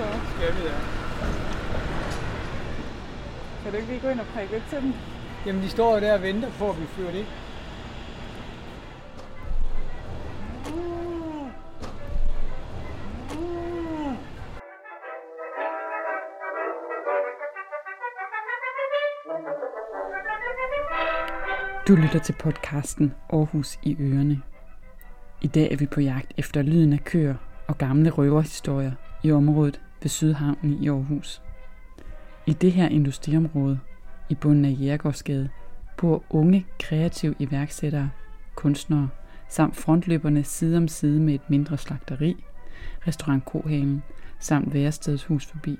prøve. skal vi da. Kan du ikke lige gå ind og prikke lidt til dem? Jamen, de står jo der og venter på, at vi fyrer det. Du lytter til podcasten Aarhus i ørerne. I dag er vi på jagt efter lyden af køer og gamle røverhistorier i området ved Sydhavnen i Aarhus. I det her industriområde, i bunden af Jægergårdsgade, bor unge, kreative iværksættere, kunstnere, samt frontløberne side om side med et mindre slagteri, restaurant Kohalen, samt værestedshus forbi.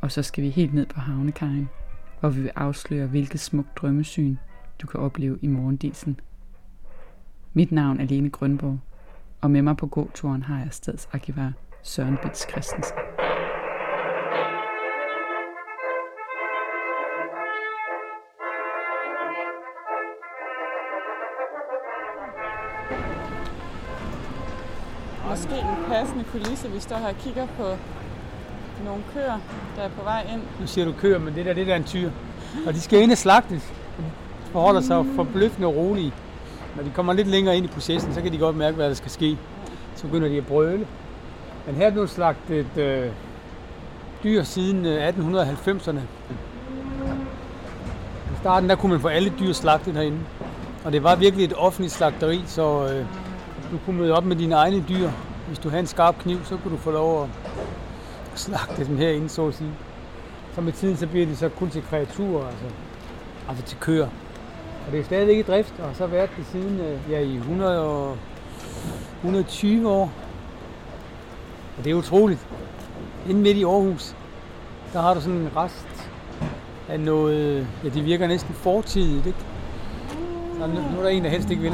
Og så skal vi helt ned på havnekajen, hvor vi vil afsløre, hvilket smukt drømmesyn du kan opleve i morgendisen. Mit navn er Lene Grønborg, og med mig på gåturen har jeg stadsarkivar Søren Bits Christensen. Måske en passende kulisse, vi står her og kigger på nogle køer, der er på vej ind. Nu siger du køer, men det der, det der er en tyr. Og de skal ind og slagtes. De forholder sig forbløffende rolige. Når de kommer lidt længere ind i processen, så kan de godt mærke, hvad der skal ske. Så begynder de at brøle. Men her er blevet slagtet øh, dyr siden øh, 1890'erne. I starten der kunne man få alle dyr slagtet herinde. Og det var virkelig et offentligt slagteri, så øh, du kunne møde op med dine egne dyr. Hvis du havde en skarp kniv, så kunne du få lov at slagte dem herinde, så at sige. Så med tiden så bliver det så kun til kreaturer, altså, altså til køer. Og det er stadigvæk i drift, og så har været det siden øh, ja, i 100 og 120 år. Og det er utroligt. Inden midt i Aarhus, der har du sådan en rest af noget, ja det virker næsten fortidigt, ikke? Så nu, nu er der en, der helst ikke vil.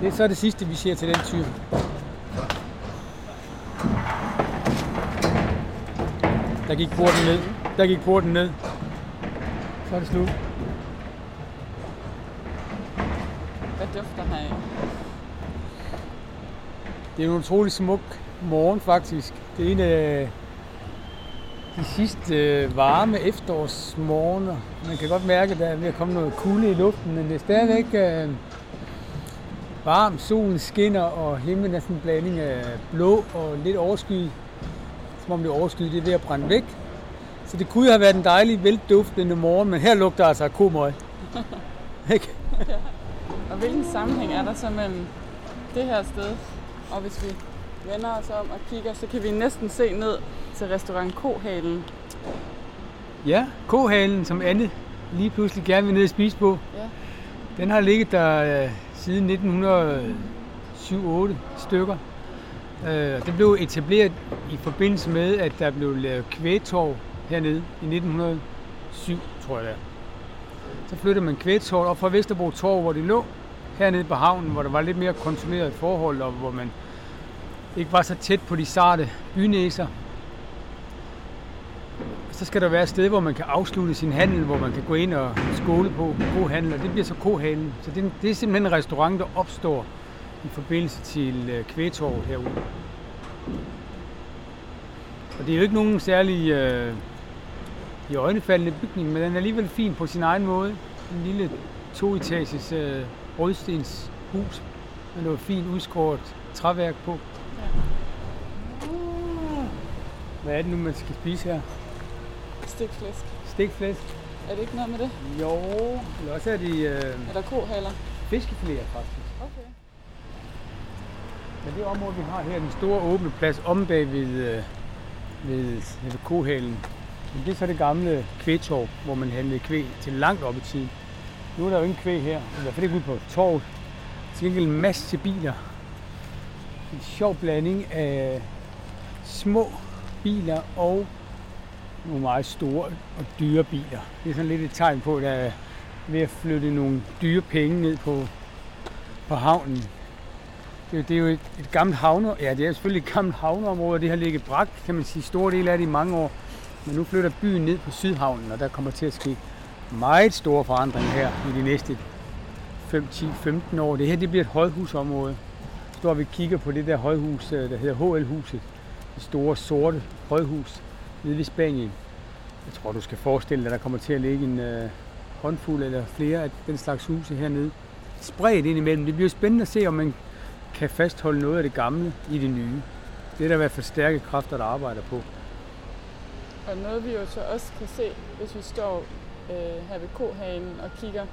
Det er så det sidste, vi siger til den tyr. Der gik porten ned. Der gik porten ned. Så er det slut. Hvad dufter her af? Det er en utrolig smuk morgen faktisk. Det er en af de sidste øh, varme efterårsmorgener. Man kan godt mærke, at der er ved at komme noget kulde i luften, men det er stadigvæk øh, varmt. Solen skinner, og himlen er sådan en blanding af blå og lidt overskyet. Som om det overskyet det er ved at brænde væk. Så det kunne have været en dejlig, velduftende morgen, men her lugter altså af komøg. Ikke? Hvilken sammenhæng er der så mellem det her sted, og hvis vi vender os om og kigger, så kan vi næsten se ned til restaurant Kohalen. Ja, kohalen, som Anne lige pludselig gerne vil ned og spise på, Ja. den har ligget der øh, siden 1907-8 stykker. Øh, det blev etableret i forbindelse med, at der blev lavet kvægtorv hernede i 1907, tror jeg det er. Så flyttede man kvægtorvet op fra Vesterbro Torv, hvor det lå, hernede på havnen, hvor der var lidt mere konsumeret forhold, og hvor man ikke var så tæt på de sarte bynæser. Så skal der være et sted, hvor man kan afslutte sin handel, hvor man kan gå ind og skåle på kohandel, handel, og det bliver så kohalen. Så det, det er simpelthen en restaurant, der opstår i forbindelse til øh, kvægtorvet herude. Og det er jo ikke nogen særlig øh, i øjnefaldende bygning, men den er alligevel fin på sin egen måde. En lille toetages øh, rødstens hus med noget fint udskåret træværk på. Hvad er det nu, man skal spise her? Stikflæsk. Stikflæsk? Er det ikke noget med det? Jo, eller også er det øh, Er der kohaler? fiskefiléer faktisk. Okay. Men det område, vi har her, den store åbne plads om bag ved, øh, ved, ved kohalen, men det er så det gamle kvægtorv, hvor man handlede kvæg til langt op i tiden. Nu er der jo ingen kvæg her, i hvert fald ikke ude på torvet. Til gengæld en masse biler. En sjov blanding af små biler og nogle meget store og dyre biler. Det er sådan lidt et tegn på, at der er ved at flytte nogle dyre penge ned på, på havnen. Det, er det er jo et, et gammelt havne, ja det er selvfølgelig et gammelt havneområde, det har ligget brak, kan man sige, store dele af det i mange år. Men nu flytter byen ned på Sydhavnen, og der kommer til at ske meget store forandringer her i de næste 5, 10, 15 år. Det her det bliver et højhusområde. Så står vi og kigger på det der højhus, øh, der hedder HL-huset. Det store sorte højhus nede ved Spanien. Jeg tror, du skal forestille dig, at der kommer til at ligge en øh, håndfuld eller flere af den slags huse hernede. Spredt ind imellem. Det bliver spændende at se, om man kan fastholde noget af det gamle i det nye. Det er der i hvert fald stærke kræfter, der arbejder på. Og noget vi jo så også kan se, hvis vi står øh, her ved Kohanen og kigger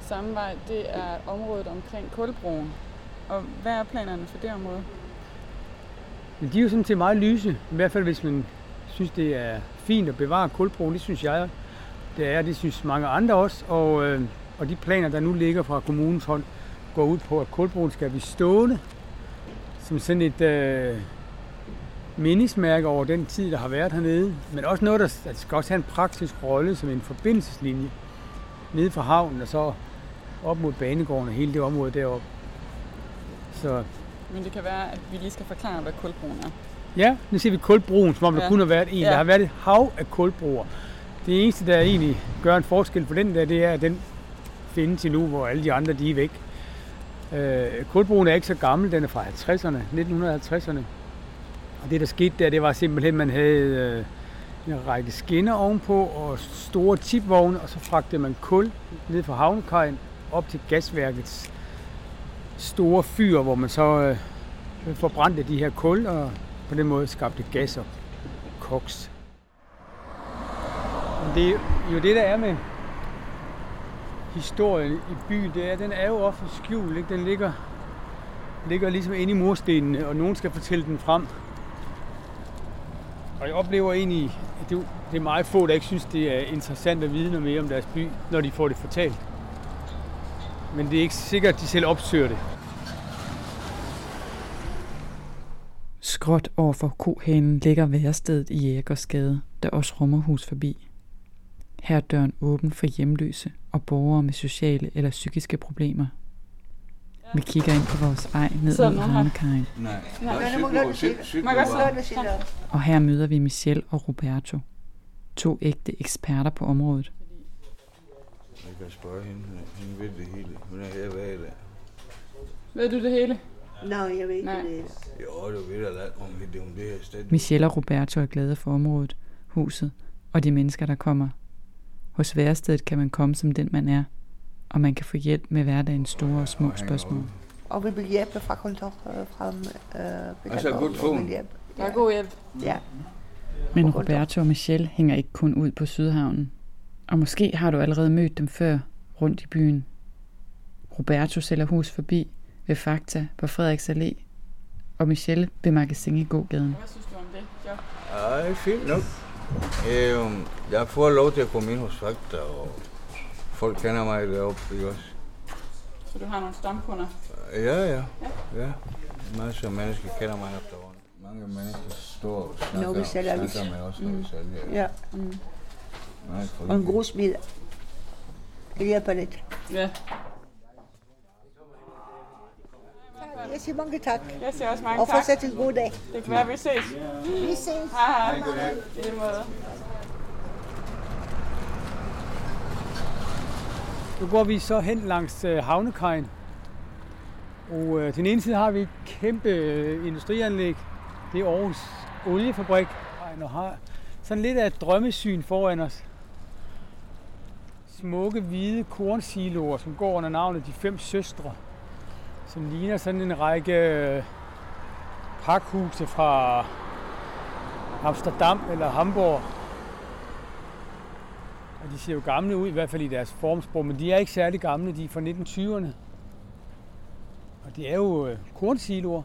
samme vej, det er området omkring Kulbroen. Og hvad er planerne for det område? Men de er jo sådan til meget lyse, i hvert fald hvis man synes, det er fint at bevare kulbroen. Det synes jeg, det er. Det synes mange andre også. Og, øh, og de planer, der nu ligger fra kommunens hånd, går ud på, at kulbroen skal blive stående som sådan et øh, mindesmærke over den tid, der har været hernede. Men også noget, der, der skal også have en praktisk rolle som en forbindelseslinje nede fra havnen og så op mod banegården og hele det område deroppe. Så Men det kan være, at vi lige skal forklare, hvad Kulbroen er. Ja, nu ser vi kulbroen, som om ja. der kun har været en. Ja. Der har været et hav af kulbroer. Det eneste, der egentlig gør en forskel for den der, det er, at den findes endnu, hvor alle de andre de er væk. Øh, kulbroen er ikke så gammel, den er fra 50'erne, 1950'erne. Og det, der skete der, det var simpelthen, at man havde øh, en række skinner ovenpå og store tipvogne, og så fragtede man kul ned fra havnekajen op til gasværkets store fyr, hvor man så øh, forbrændte de her kul, og på den måde skabte gas og koks. Men det er jo det, der er med historien i byen, det er, den er jo ofte skjult. Ikke? Den ligger, ligger ligesom inde i murstenene, og nogen skal fortælle den frem. Og jeg oplever egentlig, at det, er det er meget få, der ikke synes, det er interessant at vide noget mere om deres by, når de får det fortalt. Men det er ikke sikkert, at de selv opsøger det. Skråt over for kohanen ligger værestedet i Jægersgade, der også rummer hus forbi. Her er døren åben for hjemløse og borgere med sociale eller psykiske problemer. Vi kigger ind på vores vej ned mod havnekajen, Nej, og her møder vi Michelle og Roberto. To ægte eksperter på området. Jeg kan spørge hende. Hende ved det hele. Hun er her hver dag. Ved du det hele? Nej, jeg ved ikke det. Jo, du ved da om det, om det her sted. Michelle og Roberto er glade for området, huset og de mennesker, der kommer. Hos værestedet kan man komme som den, man er, og man kan få hjælp med hverdagens store og små spørgsmål. Og vi vil hjælpe fra kontor øh, fra øh, Altså, godt phone. hjælp. Der er god hjælp. Ja. Men. Roberto og Michelle hænger ikke kun ud på Sydhavnen. Og måske har du allerede mødt dem før rundt i byen. Roberto sælger hus forbi ved Fakta på Frederiks Allé, og Michelle ved Magasin i Gågaden. Hvad synes du om det job? Ej, fint nok. Øhm, jeg får lov til at komme ind hos Fakta, og folk kender mig deroppe, ikke også? Så du har nogle stamkunder? Ja, ja. Ja. Masser af mennesker kender mig efterhånden. Mange mennesker står og snakker, Når vi sælger avis. snakker med os, når vi sælger. ja. Nej, Og en god smid. Det hjælper lidt. Ja. Jeg siger mange tak. Jeg siger også mange Og tak. fortsæt en god dag. Det kan være, vi ses. Vi ses. Hej hej. I lige måde. Nu går vi så hen langs øh, havnekajen. Og øh, til den ene side har vi et kæmpe øh, industrianlæg. Det er Aarhus Oliefabrik. Og har sådan lidt af et drømmesyn foran os. Smukke hvide kornsiloer, som går under navnet De Fem Søstre. Som ligner sådan en række øh, pakhuse fra Amsterdam eller Hamburg. Og de ser jo gamle ud, i hvert fald i deres formsprog, men de er ikke særlig gamle, de er fra 1920'erne. Og det er jo øh, kornsiloer.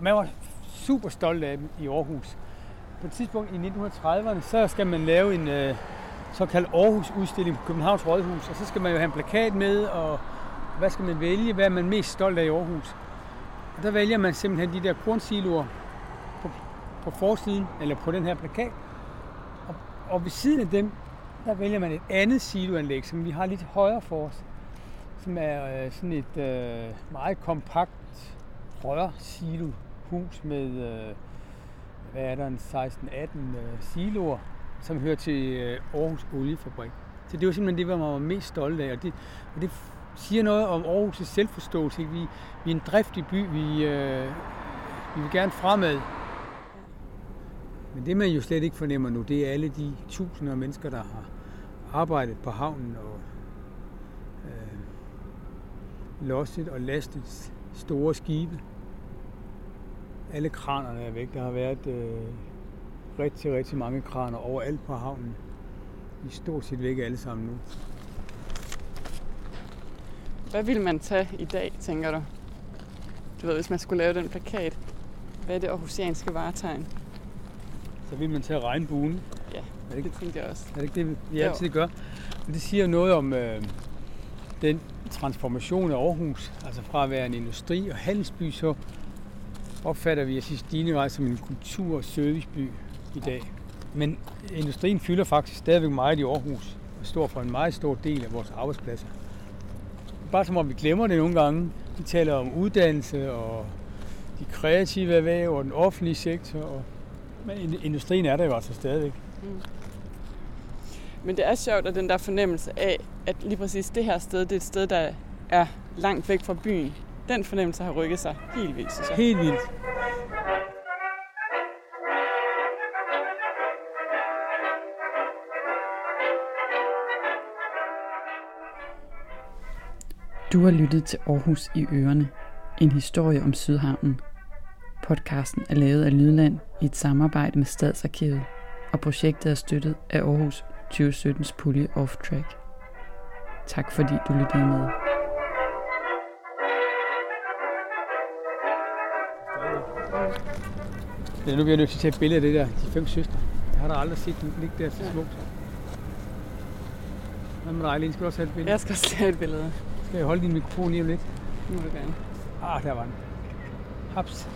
Man var super stolt af dem i Aarhus. På et tidspunkt i 1930'erne, så skal man lave en øh, såkaldt Aarhus-udstilling på Københavns Rådhus, og så skal man jo have en plakat med, og hvad skal man vælge, hvad er man mest stolt af i Aarhus. Og der vælger man simpelthen de der kornsiloer på, på forsiden, eller på den her plakat. Og, ved siden af dem, der vælger man et andet siloanlæg, som vi har lidt højere for os. Som er øh, sådan et øh, meget kompakt rørsilohus med, øh, hvad er der, en 16-18 øh, siloer, som hører til øh, Aarhus Oliefabrik. Så det var simpelthen det, man var mest stolt af, og det, og det siger noget om Aarhus' selvforståelse. Ikke? Vi, vi er en driftig by, vi, øh, vi vil gerne fremad. Men det man jo slet ikke fornemmer nu, det er alle de tusinder af mennesker, der har arbejdet på havnen og øh, losset og lastet store skibe. Alle kranerne er væk. Der har været øh, rigtig, rigtig mange kraner overalt på havnen. De er stort set væk alle sammen nu. Hvad vil man tage i dag, tænker du? Du ved, hvis man skulle lave den plakat. Hvad er det aarhusianske varetegn? Så vil man tage regnbuen. Ja, Er det ikke, det tænkte jeg også. er det, ikke det, vi Jo. altid gør? Men det siger noget om øh, den transformation af Aarhus. Altså fra at være en industri- og handelsby, så opfatter vi i stigende grad som en kultur- og serviceby i dag. Men industrien fylder faktisk stadigvæk meget i Aarhus og står for en meget stor del af vores arbejdspladser. Bare som om vi glemmer det nogle gange. Vi taler om uddannelse og de kreative erhverv og den offentlige sektor. Og men ind- industrien er der jo altså stadigvæk. Men det er sjovt, at den der fornemmelse af, at lige præcis det her sted, det er et sted, der er langt væk fra byen. Den fornemmelse har rykket sig helt vildt, synes jeg. Helt vildt. Du har lyttet til Aarhus i Ørene, en historie om Sydhavnen. Podcasten er lavet af Lydland i et samarbejde med Stadsarkivet, og projektet er støttet af Aarhus 2017's pulje Off Track. Tak fordi du lyttede med. Ja, nu bliver jeg nødt til at tage et billede af det der, de fem søstre. Jeg har da aldrig set dem ligge der så smukt. Hvad med dig? Skal du også have et billede? Jeg skal også have et billede. Skal jeg holde din mikrofon lige om lidt? Nu må du gerne. Ah, der var den. Haps.